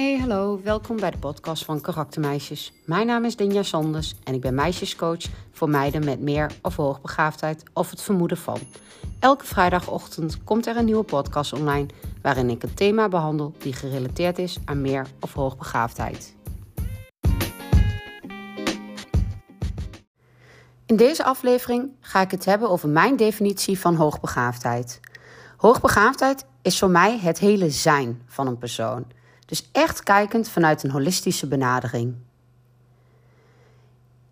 Hey, hallo, welkom bij de podcast van Karaktermeisjes. Mijn naam is Dinja Sanders en ik ben meisjescoach voor meiden met meer of hoogbegaafdheid of het vermoeden van. Elke vrijdagochtend komt er een nieuwe podcast online waarin ik een thema behandel die gerelateerd is aan meer of hoogbegaafdheid. In deze aflevering ga ik het hebben over mijn definitie van hoogbegaafdheid. Hoogbegaafdheid is voor mij het hele zijn van een persoon. Dus echt kijkend vanuit een holistische benadering.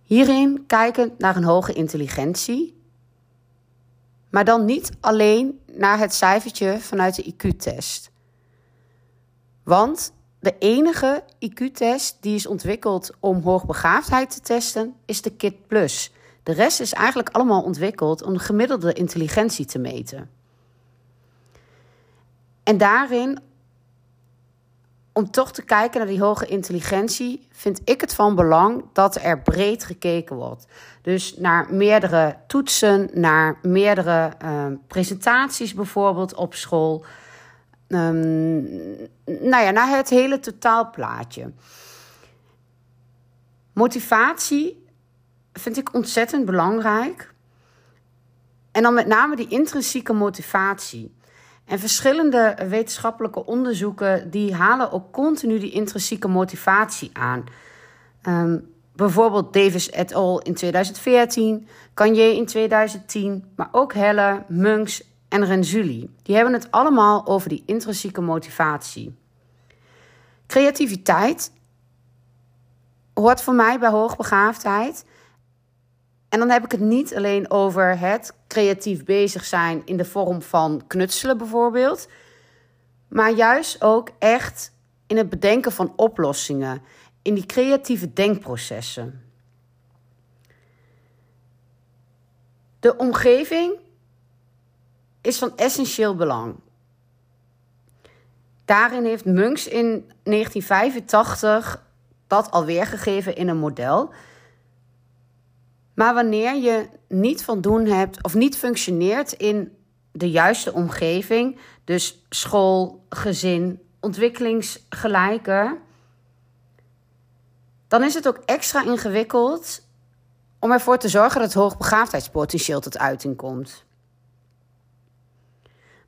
Hierin kijkend naar een hoge intelligentie, maar dan niet alleen naar het cijfertje vanuit de IQ-test. Want de enige IQ-test die is ontwikkeld om hoogbegaafdheid te testen is de KIT Plus. De rest is eigenlijk allemaal ontwikkeld om de gemiddelde intelligentie te meten. En daarin, om toch te kijken naar die hoge intelligentie, vind ik het van belang dat er breed gekeken wordt. Dus naar meerdere toetsen, naar meerdere uh, presentaties bijvoorbeeld op school. Um, nou ja, naar het hele totaalplaatje. Motivatie vind ik ontzettend belangrijk. En dan met name die intrinsieke motivatie. En verschillende wetenschappelijke onderzoeken die halen ook continu die intrinsieke motivatie aan. Um, bijvoorbeeld Davis et al in 2014, Kanye in 2010, maar ook Helle, Munks en Renzulli. Die hebben het allemaal over die intrinsieke motivatie. Creativiteit hoort voor mij bij hoogbegaafdheid. En dan heb ik het niet alleen over het creatief bezig zijn in de vorm van knutselen bijvoorbeeld, maar juist ook echt in het bedenken van oplossingen, in die creatieve denkprocessen. De omgeving is van essentieel belang. Daarin heeft Munks in 1985 dat alweer gegeven in een model maar wanneer je niet van doen hebt of niet functioneert in de juiste omgeving, dus school, gezin, ontwikkelingsgelijke, dan is het ook extra ingewikkeld om ervoor te zorgen dat het hoogbegaafdheidspotentieel tot uiting komt.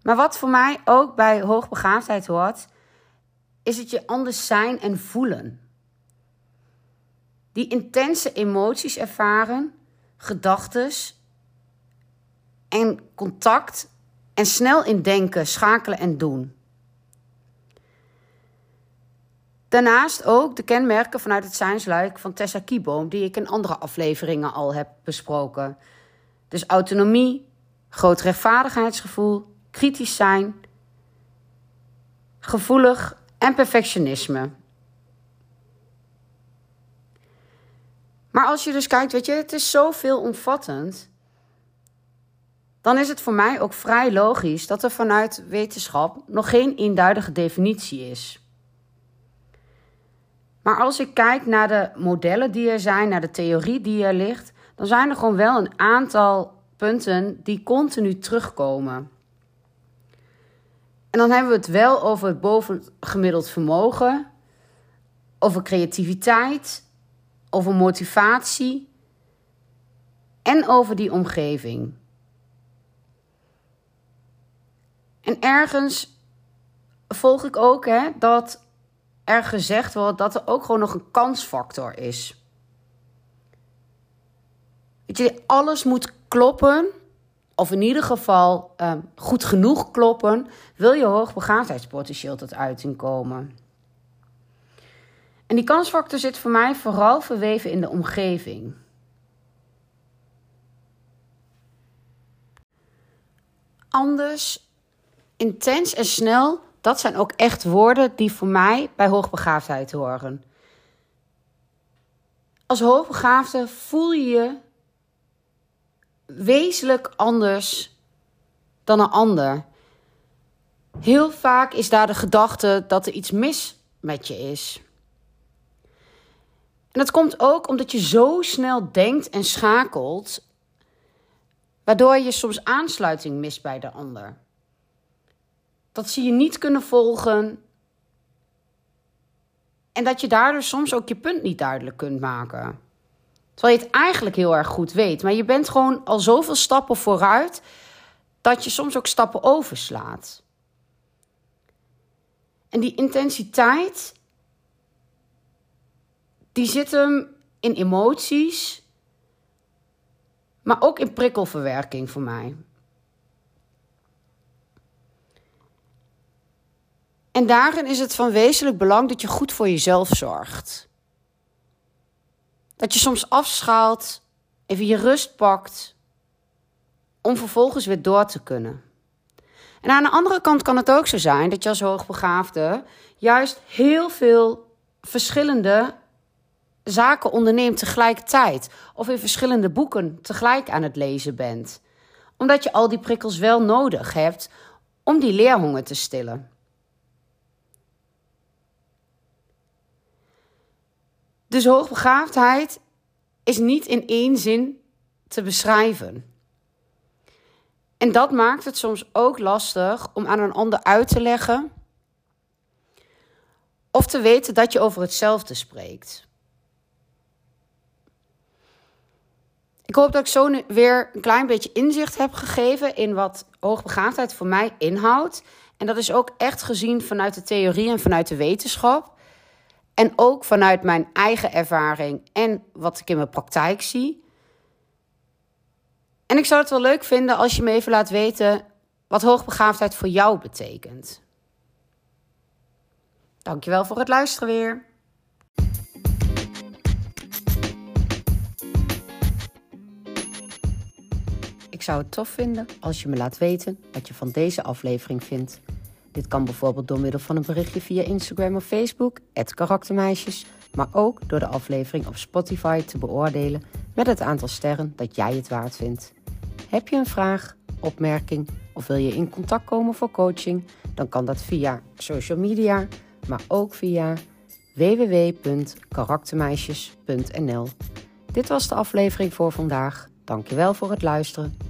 Maar wat voor mij ook bij hoogbegaafdheid hoort, is het je anders zijn en voelen. Die intense emoties ervaren gedachtes en contact en snel in denken, schakelen en doen. Daarnaast ook de kenmerken vanuit het zijnsluik van Tessa Kieboom, die ik in andere afleveringen al heb besproken. Dus autonomie, groot rechtvaardigheidsgevoel, kritisch zijn, gevoelig en perfectionisme. Maar als je dus kijkt, weet je, het is zo veelomvattend. Dan is het voor mij ook vrij logisch dat er vanuit wetenschap nog geen eenduidige definitie is. Maar als ik kijk naar de modellen die er zijn, naar de theorie die er ligt, dan zijn er gewoon wel een aantal punten die continu terugkomen. En dan hebben we het wel over het bovengemiddeld vermogen, over creativiteit, over motivatie en over die omgeving. En ergens volg ik ook hè, dat er gezegd wordt dat er ook gewoon nog een kansfactor is. Weet je, alles moet kloppen, of in ieder geval uh, goed genoeg kloppen, wil je hoogbegaafdheidspotentieel tot uiting komen. En die kansfactor zit voor mij vooral verweven in de omgeving. Anders, intens en snel, dat zijn ook echt woorden die voor mij bij hoogbegaafdheid horen. Als hoogbegaafde voel je je wezenlijk anders dan een ander. Heel vaak is daar de gedachte dat er iets mis met je is. En dat komt ook omdat je zo snel denkt en schakelt, waardoor je soms aansluiting mist bij de ander. Dat ze je niet kunnen volgen, En dat je daardoor soms ook je punt niet duidelijk kunt maken. Terwijl je het eigenlijk heel erg goed weet. Maar je bent gewoon al zoveel stappen vooruit dat je soms ook stappen overslaat. En die intensiteit, die zit hem in emoties, maar ook in prikkelverwerking voor mij. En daarin is het van wezenlijk belang dat je goed voor jezelf zorgt. Dat je soms afschaalt, even je rust pakt, om vervolgens weer door te kunnen. En aan de andere kant kan het ook zo zijn dat je als hoogbegaafde juist heel veel verschillende zaken onderneemt tegelijkertijd. Of in verschillende boeken tegelijk aan het lezen bent. Omdat je al die prikkels wel nodig hebt om die leerhonger te stillen. Dus hoogbegaafdheid is niet in één zin te beschrijven. En dat maakt het soms ook lastig om aan een ander uit te leggen of te weten dat je over hetzelfde spreekt. Ik hoop dat ik zo weer een klein beetje inzicht heb gegeven in wat hoogbegaafdheid voor mij inhoudt. En dat is ook echt gezien vanuit de theorie en vanuit de wetenschap. En ook vanuit mijn eigen ervaring en wat ik in mijn praktijk zie. En ik zou het wel leuk vinden als je me even laat weten wat hoogbegaafdheid voor jou betekent. Dankjewel voor het luisteren weer. Ik zou het tof vinden als je me laat weten wat je van deze aflevering vindt. Dit kan bijvoorbeeld door middel van een berichtje via Instagram of Facebook, karaktermeisjes, maar ook door de aflevering op Spotify te beoordelen met het aantal sterren dat jij het waard vindt. Heb je een vraag, opmerking of wil je in contact komen voor coaching? Dan kan dat via social media, maar ook via www.karaktermeisjes.nl. Dit was de aflevering voor vandaag. Dankjewel voor het luisteren